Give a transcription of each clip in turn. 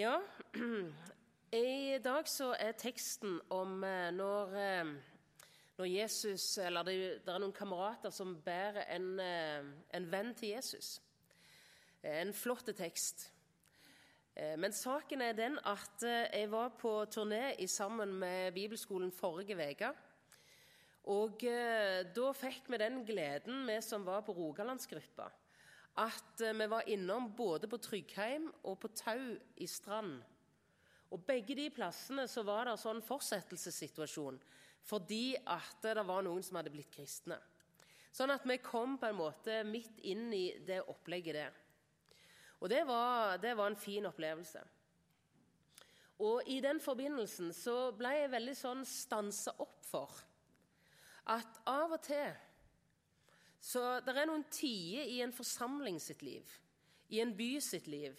Ja, i dag så er teksten om eh, når, eh, når Jesus Eller det, det, er noen kamerater som bærer en, eh, en venn til Jesus. En flott tekst. Men saken er den at jeg var på turné sammen med Bibelskolen forrige uke. Og da fikk vi den gleden, vi som var på Rogalandsgruppa, at vi var innom både på Tryggheim og på Tau i Strand og Begge de plassene så var det sånn fortsettelsessituasjon fordi at det var noen som hadde blitt kristne. Sånn at vi kom på en måte midt inn i det opplegget der. Og det var, det var en fin opplevelse. Og i den forbindelsen så ble jeg veldig sånn stansa opp for at av og til Så det er noen tider i en forsamling sitt liv, i en by sitt liv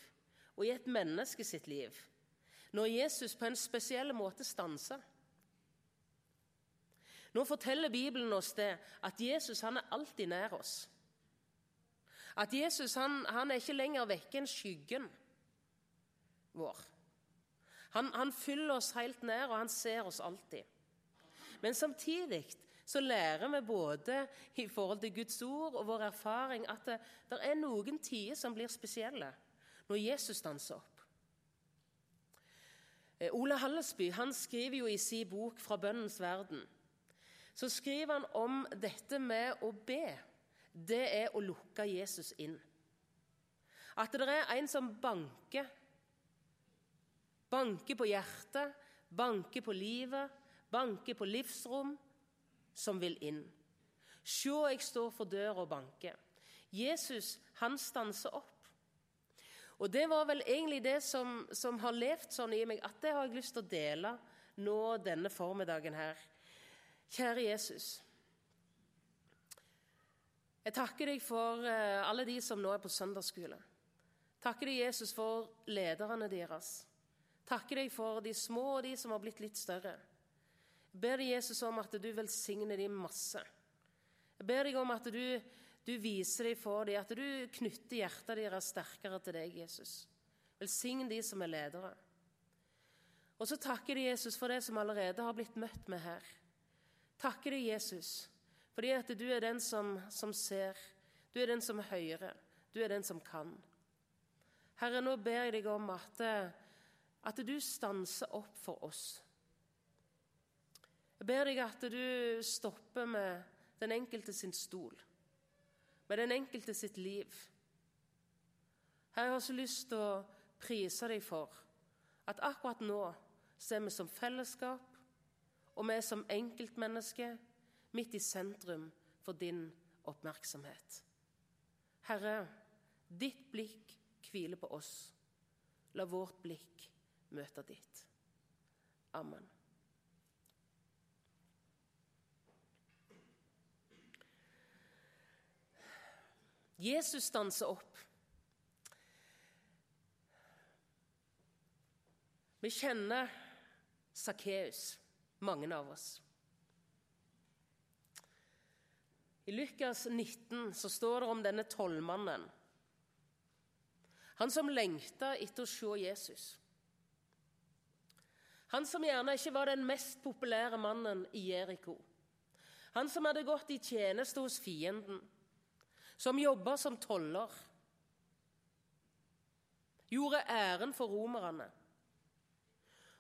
og i et menneske sitt liv når Jesus på en spesiell måte stanser. Nå forteller Bibelen oss det at Jesus han er alltid nær oss. At Jesus han, han er ikke lenger vekke enn skyggen vår. Han, han fyller oss helt nær, og han ser oss alltid. Men samtidig så lærer vi både i forhold til Guds ord og vår erfaring at det, det er noen tider som blir spesielle når Jesus stanser opp. Eh, Ole Hallesby han skriver jo i sin bok 'Fra bønnens verden' så skriver han om dette med å be. Det er å lukke Jesus inn. At det er en som banker. Banker på hjertet, banker på livet, banker på livsrom, som vil inn. Se, jeg står for døra og banker. Jesus han stanser opp. Og det var vel egentlig det som, som, har levd sånn i meg, at det har jeg lyst til å dele nå denne formiddagen her. Kjære Jesus. Jeg takker deg for eh, alle de som nå er på søndagsskole. Takker deg, Jesus, for lederne deres. Takker deg for de små og de som har blitt litt større. Jeg ber deg, Jesus, om at du velsigner dem masse. Jeg ber deg om at du du viser dem for dem, at du knytter hjertet deres sterkere til deg, Jesus. Velsign de som er ledere. Og så takker de Jesus for det som allerede har blitt møtt med her. Takker de Jesus fordi at du er den som, som ser, du er den som hører, du er den som kan. Herre, nå ber jeg deg om at, at du stanser opp for oss. Jeg ber deg at du stopper med den enkelte sin stol med den enkelte sitt liv. Her har jeg også lyst til å prise deg for at akkurat nå så er vi som fellesskap, og vi er som enkeltmennesker midt i sentrum for din oppmerksomhet. Herre, ditt blikk hviler på oss. La vårt blikk møte ditt. Amen. Jesus stanser opp. Vi kjenner Sakkeus, mange av oss. I Lukas 19 så står det om denne tollmannen. Han som lengta etter å se Jesus. Han som gjerne ikke var den mest populære mannen i Jeriko. Han som hadde gått i tjeneste hos fienden som jobba som toller, gjorde æren for romerne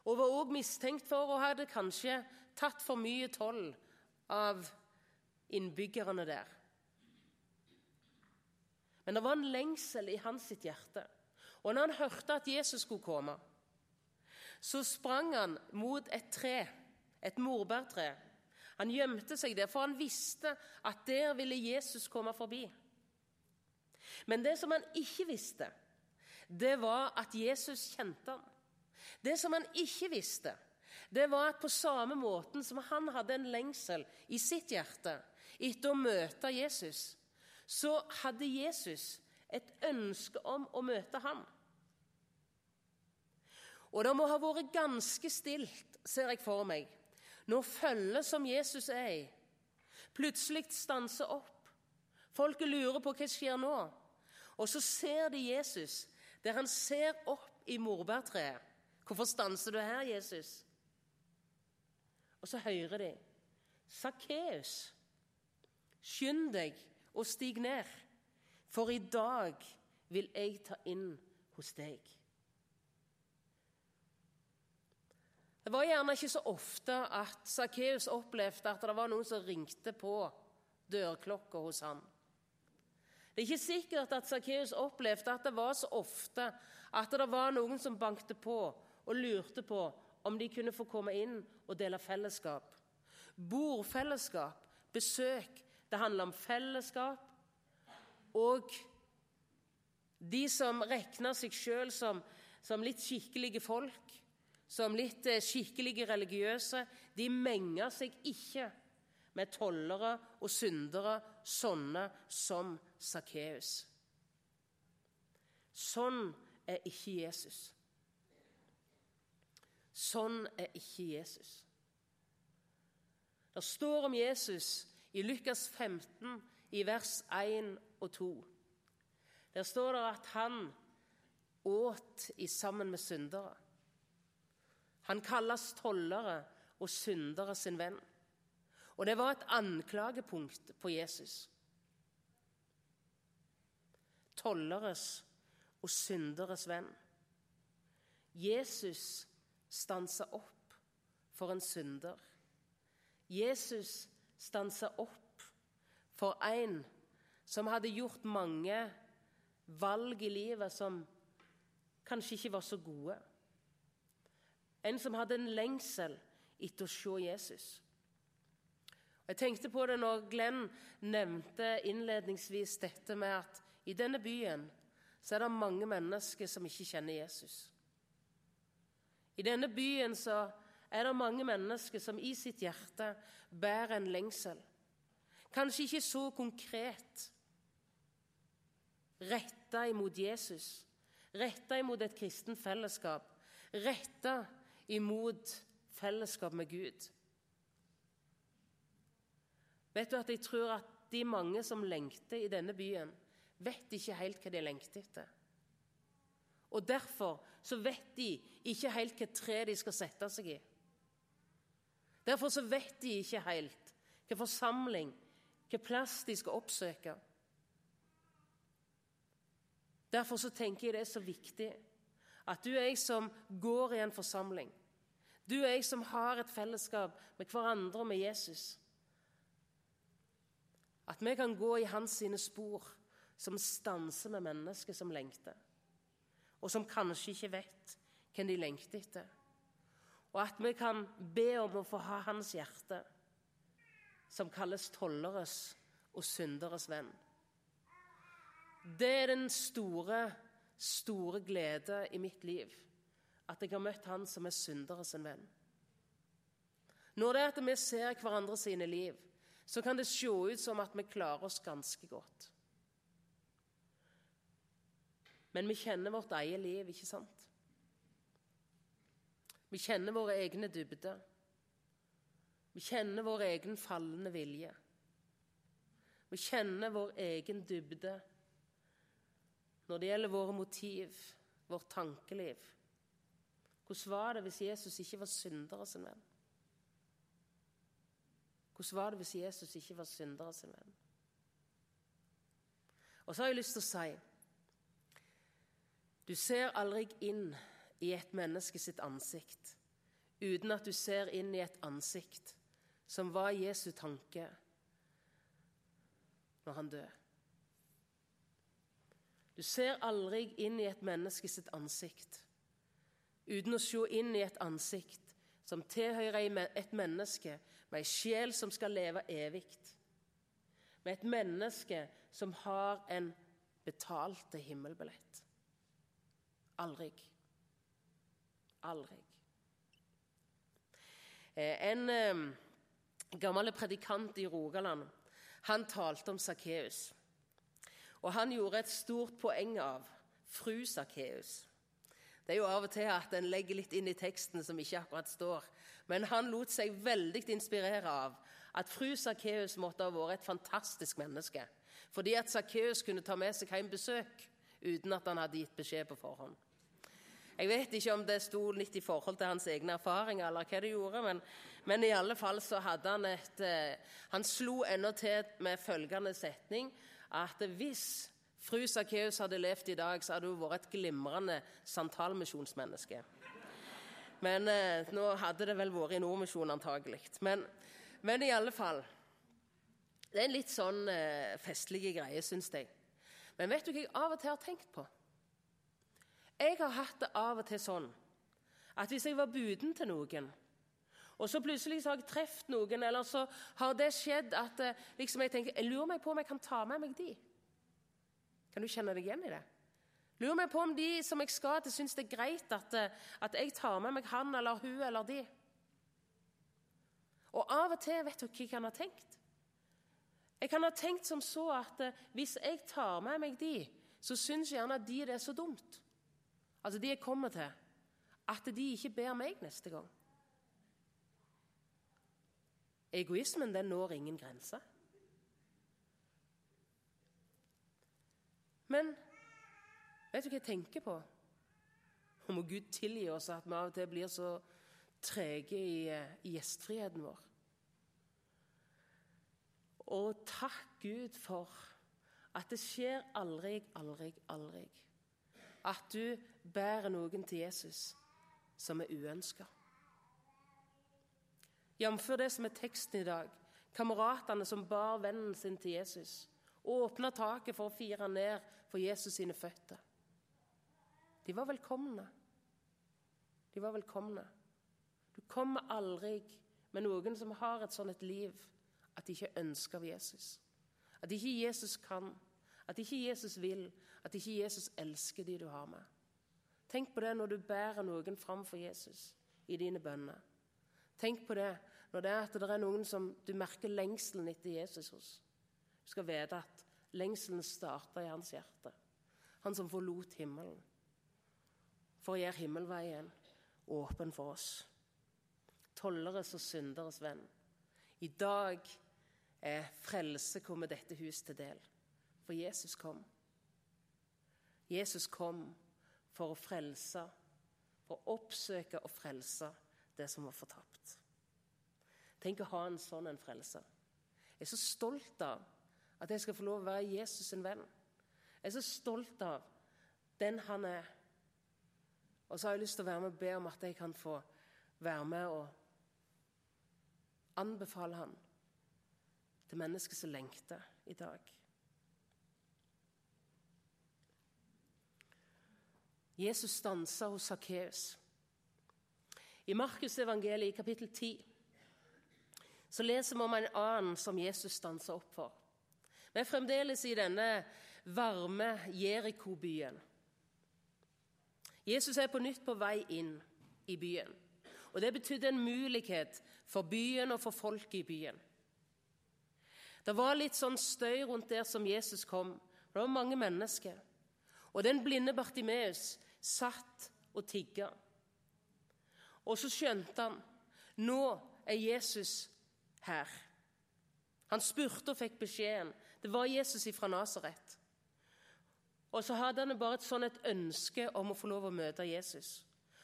og var også mistenkt for å hadde kanskje tatt for mye toll av innbyggerne der. Men det var en lengsel i hans sitt hjerte. Og når han hørte at Jesus skulle komme, så sprang han mot et tre, et morbærtre. Han gjemte seg der, for han visste at der ville Jesus komme forbi. Men det som han ikke visste, det var at Jesus kjente ham. Det som han ikke visste, det var at på samme måten som han hadde en lengsel i sitt hjerte etter å møte Jesus, så hadde Jesus et ønske om å møte ham. Og det må ha vært ganske stilt, ser jeg for meg, når følget som Jesus er i, plutselig stanser opp. Folket lurer på hva som skjer nå. Og så ser de Jesus, der han ser opp i morbærtreet. Hvorfor stanser du her, Jesus? Og så hører de. Sakkeus, skynd deg og stig ned, for i dag vil jeg ta inn hos deg. Det var gjerne ikke så ofte at Sakkeus opplevde at det var noen som ringte på dørklokka hos han. Det er ikke sikkert at Sakkeus opplevde at det var så ofte at det var noen som bankte på og lurte på om de kunne få komme inn og dele fellesskap. Bordfellesskap, besøk. Det handler om fellesskap. Og de som regner seg sjøl som, som, litt skikkelige folk, som litt eh, skikkelige religiøse, de menger seg ikke med tollere og syndere, sånne som Sakkeus. Sånn er ikke Jesus. Sånn er ikke Jesus. Det står om Jesus i Lukas 15, i vers 1 og 2. Der står det at han åt i sammen med syndere. Han kalles tollere og syndere sin venn. Og det var et anklagepunkt på Jesus. Tolleres og synderes venn. Jesus stansa opp for en synder. Jesus stansa opp for en som hadde gjort mange valg i livet som kanskje ikke var så gode. En som hadde en lengsel etter å se Jesus. Jeg tenkte på det når Glenn nevnte innledningsvis dette med at i denne byen så er det mange mennesker som ikke kjenner Jesus. I denne byen så er det mange mennesker som i sitt hjerte bærer en lengsel. Kanskje ikke så konkret retta imot Jesus, retta imot et kristent fellesskap, retta imot fellesskap med Gud. Vet du at jeg tror at de mange som lengter i denne byen, vet ikke helt hva de lengter etter. Og derfor så vet de ikke helt hva tre de skal sette seg i. Derfor så vet de ikke helt hva forsamling, hva plass de skal oppsøke. Derfor så tenker jeg det er så viktig at du og jeg som går i en forsamling, du og jeg som har et fellesskap med hverandre og med Jesus At vi kan gå i hans sine spor som stanser med mennesker som lengter, og som kanskje ikke vet hvem de lengter etter. Og at vi kan be om å få ha hans hjerte, som kalles tolleres og synderes venn. Det er den store, store glede i mitt liv at jeg har møtt han som er synderes venn. Når det er at vi ser hverandre sine liv, så kan det se ut som at vi klarer oss ganske godt. Men vi kjenner vårt eget liv, ikke sant? Vi kjenner våre egne dybder. Vi kjenner vår egen fallende vilje. Vi kjenner vår egen dybde når det gjelder våre motiv, vårt tankeliv. Hvordan var det hvis Jesus ikke var syndere sin venn? Hvordan var det hvis Jesus ikke var syndere sin venn? Og så har jeg lyst til å si Du ser aldri inn i et menneske sitt ansikt uten at du ser inn i et ansikt som var Jesu tanke når han døde. Du ser aldri inn i et menneske sitt ansikt uten å se inn i et ansikt som tilhører et menneske med ei sjel som skal leve evig. Med et menneske som har en betalte himmelbillett. Aldri. Aldri. Eh, en eh, gammel predikant i Rogaland han talte om Sakkeus. Og han gjorde et stort poeng av fru Sakkeus. Det er jo av og til at en legger litt inn i teksten som ikke akkurat står. Men han lot seg veldig inspirere av at fru Sakkeus måtte ha vært et fantastisk menneske. Fordi at Sakkeus kunne ta med seg hjem besøk uten at han hadde gitt beskjed på forhånd. Jeg vet ikke om det sto litt i forhold til hans egne erfaringer, eller hva det gjorde, men, men i alle fall så hadde han et eh, Han slo ennå til med følgende setning at hvis fru Sakkeus hadde levd i dag, så hadde hun vært et glimrende santalmisjonsmenneske. Men eh, nå hadde det vel vært i Nordmisjonen antagelig. Men, men, i alle fall Det er en litt sånn eh, festlig greie, syns jeg. Men vet du hva jeg av og til har tenkt på? Jeg har hatt det av og til sånn at hvis jeg var buden til noen, og så plutselig så har jeg truffet noen, eller så har det skjedd at eh, liksom jeg tenker, jeg lurer meg på om jeg kan ta med meg de. Kan du kjenne deg igjen i det? Lurer meg på om de som jeg skal til, syns det er greit at, eh, at jeg tar med meg han eller hun eller de. Og av og til, vet du hva jeg kan ha tenkt? Jeg kan ha tenkt som så at eh, hvis jeg tar med meg de, så syns gjerne at de det er så dumt altså de jeg kommer til, at de ikke ber meg neste gang. Egoismen den når ingen grenser. Men vet du hva jeg tenker på? Og må Gud tilgi oss at vi av og til blir så trege i, eh, i gjestfriheten vår. Og takk Gud for at det skjer aldri, aldri, aldri at du bærer noen til Jesus som er uønska. Jf. det som er teksten i dag. Kameratene som bar vennen sin til Jesus. Åpna taket for å fire ned for Jesus sine føtter. De var velkomne. De var velkomne. Du kommer aldri med noen som har et sånt et liv at de ikke ønsker av Jesus. At ikke Jesus kan, at ikke Jesus vil, at ikke Jesus elsker de du har med. Tenk på det når du bærer noen fram for Jesus i dine bønner. Tenk på det når det er at det er noen som du merker lengselen etter Jesus hos. Du skal vite at lengselen starta i hans hjerte. Han som forlot himmelen for å gjøre himmelveien åpen for oss. Tolleres og synderes venn. I dag er frelse kommet dette hus til del, for Jesus kom. Jesus kom for å frelse, for å oppsøke og frelse det som var fortapt. Tenk å ha en sånn en frelse. Jeg er så stolt av at jeg skal få lov å være Jesus sin venn. Jeg er så stolt av den han er. Og så har jeg lyst til å være med og be om at jeg kan få være med og anbefale han til mennesker som lengter i dag. Jesus stansa hos Sakkeus. I Markus evangeliet i kapittel 10 så leser vi om en annen som Jesus stansa opp for. Vi er fremdeles i denne varme Jeriko-byen. Jesus er på nytt på vei inn i byen. Og Det betydde en mulighet for byen og for folket i byen. Det var litt sånn støy rundt der som Jesus kom. Det var mange mennesker. Og den blinde Bartimeus satt og tigga. Og så skjønte han nå er Jesus her. Han spurte og fikk beskjeden. Det var Jesus fra Nasaret. Og så hadde han bare et sånn et ønske om å få lov å møte Jesus.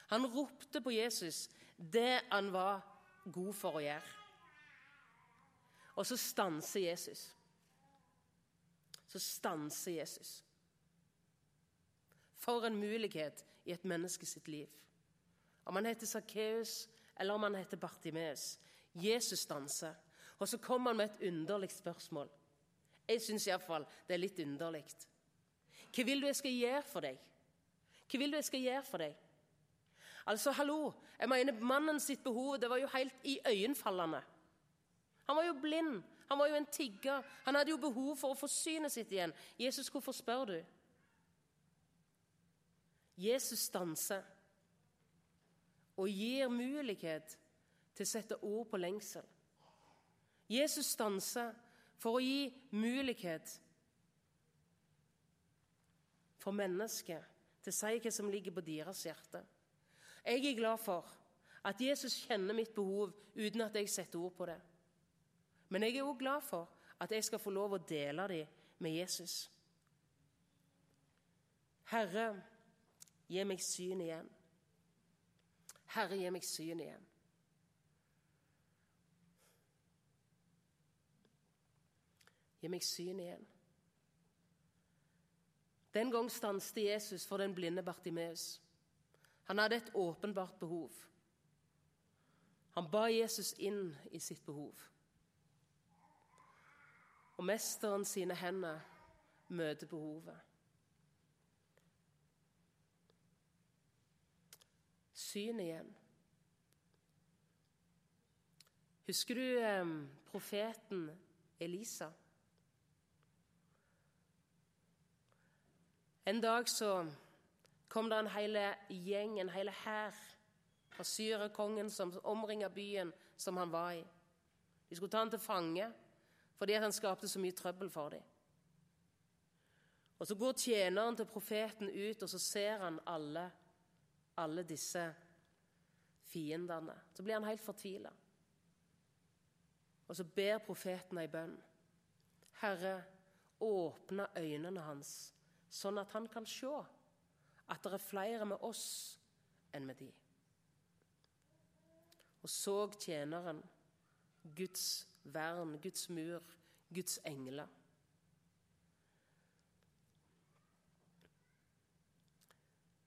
Han ropte på Jesus det han var god for å gjøre. Og så stanser Jesus. Så stanser Jesus. For en mulighet i et menneske sitt liv. Om han heter Sakkeus eller om han heter Bartimeus. Jesus stanser. Og så kommer han med et underlig spørsmål. Jeg syns iallfall det er litt underlig. Hva vil du jeg skal gjøre for deg? Hva vil du jeg skal gjøre for deg? Altså, hallo, jeg mener Mannen sitt behov det var jo helt iøynefallende. Han var jo blind. Han var jo en tigger. Han hadde jo behov for å få synet sitt igjen. Jesus, hvorfor spør du? Jesus stanser og gir mulighet til å sette ord på lengsel. Jesus stanser for å gi mulighet for mennesker til å si hva som ligger på deres hjerte. Jeg er glad for at Jesus kjenner mitt behov uten at jeg setter ord på det. Men jeg er òg glad for at jeg skal få lov å dele dem med Jesus. Herre, Gi meg syn igjen. Herre, gi meg syn igjen. Gi meg syn igjen. Den gang stanset Jesus for den blinde Bartimeus. Han hadde et åpenbart behov. Han ba Jesus inn i sitt behov. Og mesteren sine hender møter behovet. Syn igjen. Husker du eh, profeten Elisa? En dag så kom det en hel gjeng, en hel hær fra syrekongen som omringa byen som han var i. De skulle ta han til fange fordi han skapte så mye trøbbel for dem. Og Så går tjeneren til profeten ut, og så ser han alle, alle disse fiendene. Så blir han helt fortvila. Og så ber profeten ei bønn. Herre, åpne øynene hans sånn at han kan se at det er flere med oss enn med de. Og så tjeneren Guds vern, Guds mur, Guds engler.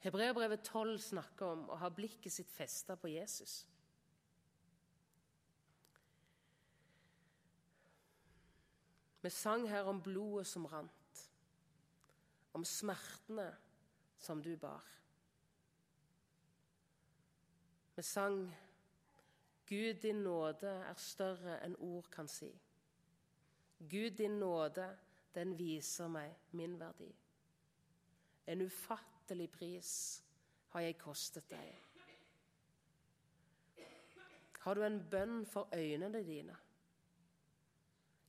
Hebreabrevet 12 snakker om å ha blikket sitt festa på Jesus. Vi sang her om blodet som rant om smertene som du bar. Vi sang 'Gud, din nåde er større enn ord kan si'. Gud, din nåde, den viser meg min verdi. En ufattelig pris har jeg kostet deg. Har du en bønn for øynene dine?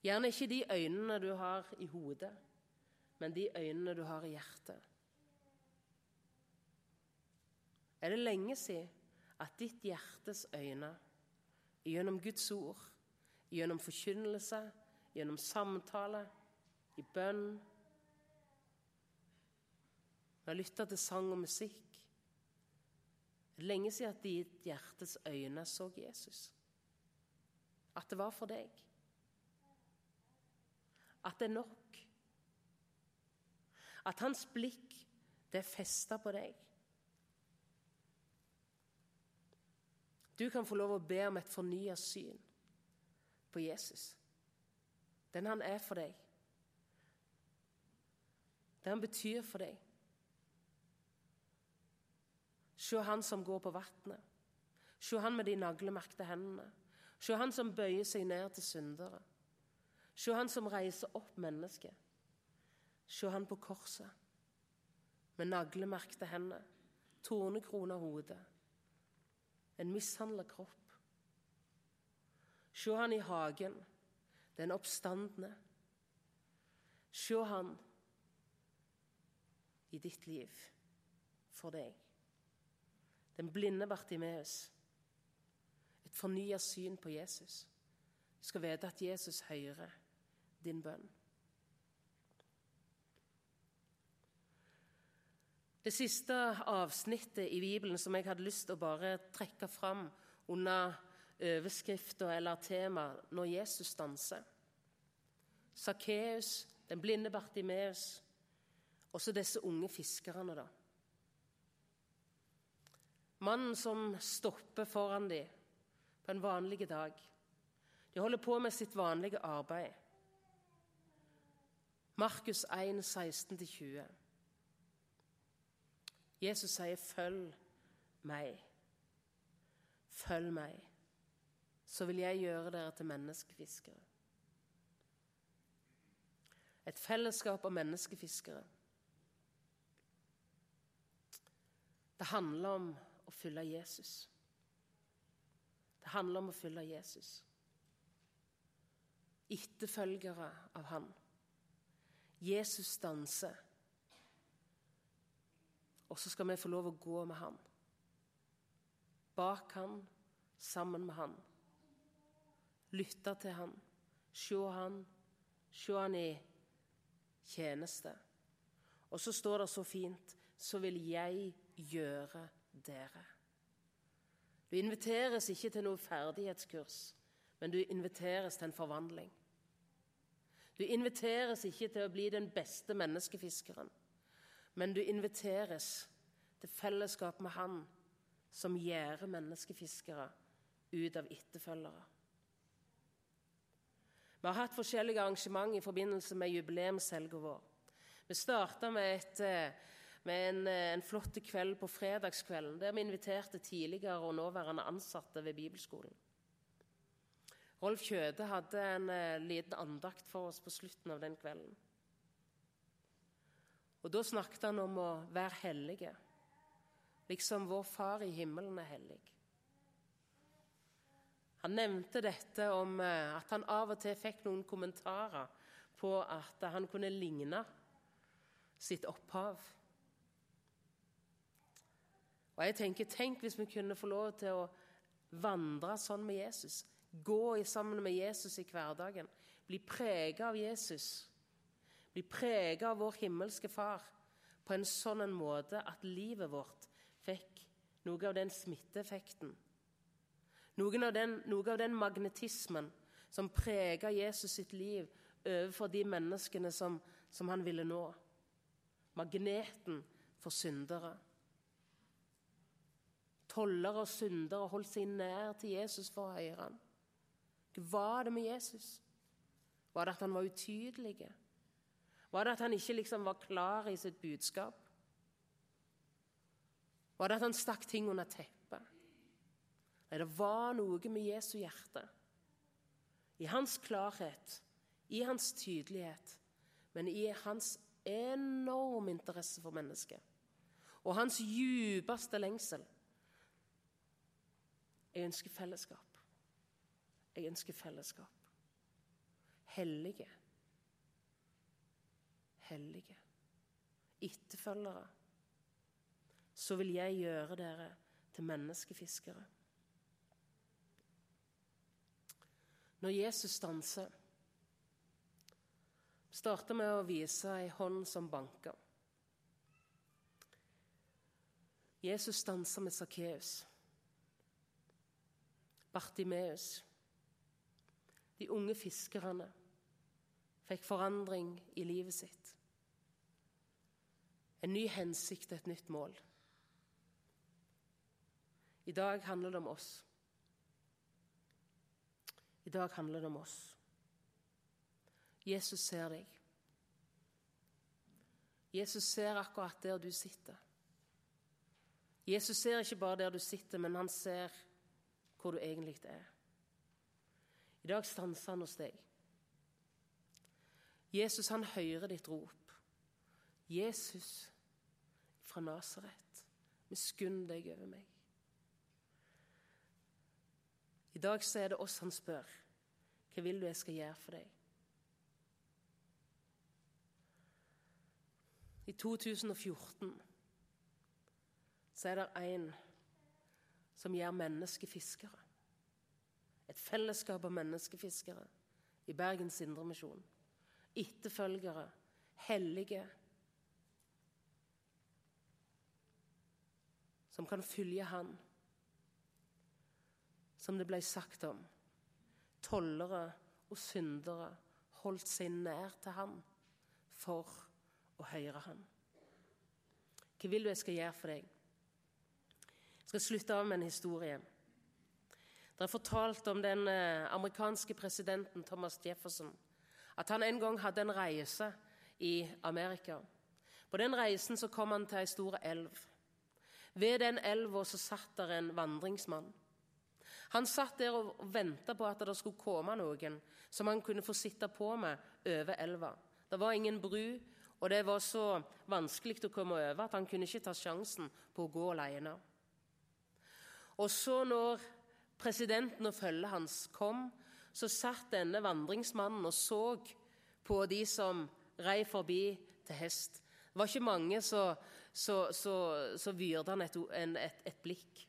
Gjerne ikke de øynene du har i hodet men de øynene du har i hjertet. Er det lenge siden at ditt hjertes øyne, gjennom Guds ord, gjennom forkynnelse, gjennom samtale, i bønn Når jeg lytter til sang og musikk. er Det lenge siden at ditt hjertes øyne så Jesus. At det var for deg. At det er nok. At hans blikk det er festa på deg. Du kan få lov å be om et fornya syn på Jesus. Den han er for deg. Det han betyr for deg. Se han som går på vannet. Se han med de naglemerkte hendene. Se han som bøyer seg ned til syndere. Se han som reiser opp mennesket. Se han på korset, med naglemerkte hender, tornekrone hode, en mishandla kropp. Se han i hagen, den oppstandne. Se han i ditt liv for deg. Den blinde Bartimeus. Et fornya syn på Jesus. Du skal vite at Jesus hører din bønn. Det siste avsnittet i Bibelen som jeg hadde lyst til å bare trekke fram under overskrifta eller temaet 'Når Jesus danser'. Sakkeus, den blinde Bartimeus, også disse unge fiskerne, da. Mannen som stopper foran dem på en vanlig dag. De holder på med sitt vanlige arbeid. Markus 1, 16-20. Jesus sier, 'Følg meg'. Følg meg, så vil jeg gjøre dere til menneskefiskere. Et fellesskap av menneskefiskere. Det handler om å følge Jesus. Det handler om å følge Jesus. Etterfølgere av Han. Jesus danser. Og så skal vi få lov å gå med han. Bak han, sammen med han. Lytte til han, se han, se han i tjeneste. Og så står det så fint Så vil jeg gjøre dere. Du inviteres ikke til noe ferdighetskurs, men du inviteres til en forvandling. Du inviteres ikke til å bli den beste menneskefiskeren, men du inviteres til fellesskap med Han som gjør menneskefiskere ut av etterfølgere. Vi har hatt forskjellige arrangement i forbindelse med jubileumshelga vår. Vi starta med, et, eh, med en, eh, en flott kveld på fredagskvelden, der vi inviterte tidligere og nåværende ansatte ved bibelskolen. Rolf Kjøde hadde en uh, liten andakt for oss på slutten av den kvelden. Og Da snakket han om å være hellige, liksom vår Far i himmelen er hellig. Han nevnte dette om uh, at han av og til fikk noen kommentarer på at han kunne ligne sitt opphav. Og jeg tenker, Tenk hvis vi kunne få lov til å vandre sånn med Jesus. Gå sammen med Jesus i hverdagen. Bli prega av Jesus. Bli prega av vår himmelske Far på en sånn måte at livet vårt fikk noe av den smitteeffekten. Noe av den, noe av den magnetismen som prega Jesus sitt liv overfor de menneskene som, som han ville nå magneten for syndere. Tollere og syndere holdt seg nær til Jesus for å høre ham. Hva var det med Jesus? Var det at han var utydelig? Var det at han ikke liksom var klar i sitt budskap? Var det at han stakk ting under teppet? Nei, det var noe med Jesu hjerte. I hans klarhet, i hans tydelighet, men i hans enorm interesse for mennesket. Og hans djupeste lengsel. Jeg ønsker fellesskap. Jeg ønsker fellesskap. Hellige. Hellige. Etterfølgere. Så vil jeg gjøre dere til menneskefiskere. Når Jesus stanser starter med å vise ei hånd som banker. Jesus stanser med Sakkeus, Bartimeus. De unge fiskerne fikk forandring i livet sitt. En ny hensikt, et nytt mål. I dag handler det om oss. I dag handler det om oss. Jesus ser deg. Jesus ser akkurat der du sitter. Jesus ser ikke bare der du sitter, men han ser hvor du egentlig er. I dag stanser han hos deg. Jesus, han hører ditt rop. Jesus fra Nasaret, miskunn deg over meg. I dag så er det oss han spør. Hva vil du jeg skal gjøre for deg? I 2014 så er det en som gjør menneskefiskere. Et fellesskap av menneskefiskere i Bergens Indremisjon. Etterfølgere, hellige, som kan følge Han. Som det ble sagt om. Tollere og syndere holdt seg nær til Han for å høre Han. Hva vil du jeg skal gjøre for deg? Jeg skal slutte av med en historie. Det er fortalt om den eh, amerikanske presidenten Thomas Jefferson. At han en gang hadde en reise i Amerika. På den reisen så kom han til ei stor elv. Ved den elva så satt der en vandringsmann. Han satt der og venta på at det skulle komme noen som han kunne få sitte på med over elva. Det var ingen bru, og det var så vanskelig å komme over at han kunne ikke ta sjansen på å gå alene. Og så, når presidenten og følget hans kom, så satt denne vandringsmannen og så på de som rei forbi til hest. Det var ikke mange, så, så, så, så vyrde han et, et, et, blikk.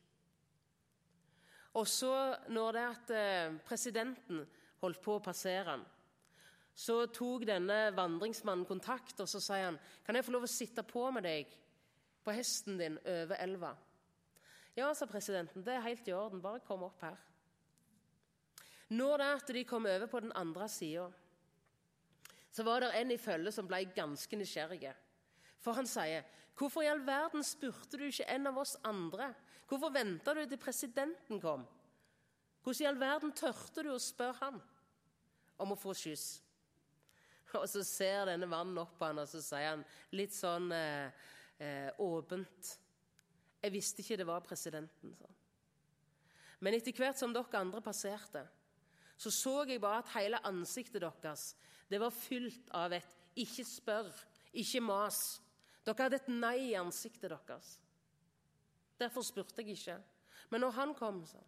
Og så, når det at eh, presidenten holdt på å passere han, så tok denne vandringsmannen kontakt og så sier han, kan jeg få lov å sitte på med deg på hesten din over elva. Ja, sa presidenten, det er helt i orden. Bare kom opp her. Når det at de kom over på den andre sida, så var det en i følget som ble ganske nysgjerrig. For han sier, 'Hvorfor i all verden spurte du ikke en av oss andre?' 'Hvorfor venta du til presidenten kom?' 'Hvordan i all verden tørte du å spørre han om å få skyss?' Og så ser denne mannen opp på han, og så sier han litt sånn eh, eh, åpent 'Jeg visste ikke det var presidenten', Så. Men etter hvert som dere andre passerte, så så jeg bare at hele ansiktet deres det var fylt av et 'ikke spør', 'ikke mas'. Dere hadde et nei i ansiktet deres. Derfor spurte jeg ikke. Men når han kom, så,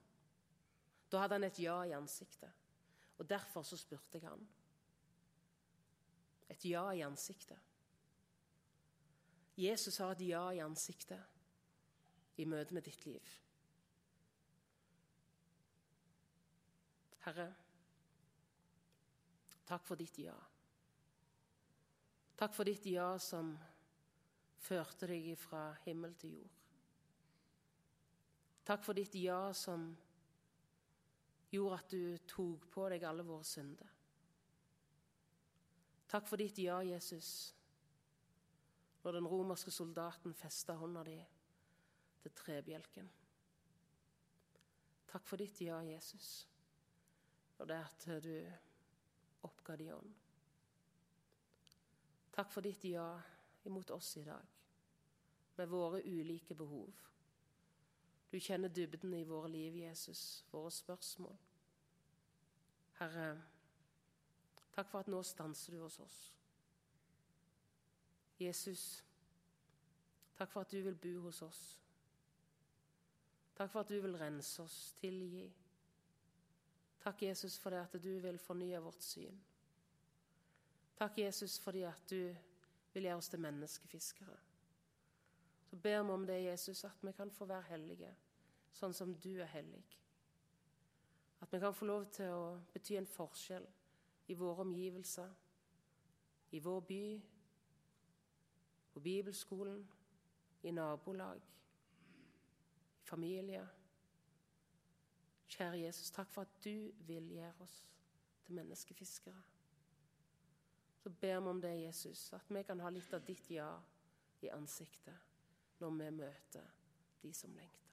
da hadde han et ja i ansiktet. Og derfor så spurte jeg han. Et ja i ansiktet. Jesus har et ja i ansiktet i møte med ditt liv. Herre, takk for ditt ja. Takk for ditt ja som førte deg fra himmel til jord. Takk for ditt ja som gjorde at du tok på deg alle våre synder. Takk for ditt ja, Jesus, når den romerske soldaten festa hånda di til trebjelken. Takk for ditt ja, Jesus, når det at du oppga din ånd. Takk for ditt ja imot oss i dag, med våre ulike behov. Du kjenner dybden i våre liv, Jesus, våre spørsmål. Herre, takk for at nå stanser du hos oss. Jesus, takk for at du vil bo hos oss. Takk for at du vil rense oss, tilgi. Takk, Jesus, for det at du vil fornye vårt syn. Takk, Jesus, fordi at du vil gjøre oss til menneskefiskere. Så ber vi om det, Jesus, at vi kan få være hellige, sånn som du er hellig. At vi kan få lov til å bety en forskjell i våre omgivelser, i vår by, på bibelskolen, i nabolag i familie. Kjære Jesus, takk for at du vil gjøre oss til menneskefiskere. Så ber vi om det, Jesus, at vi kan ha litt av ditt ja i ansiktet når vi møter de som lengter.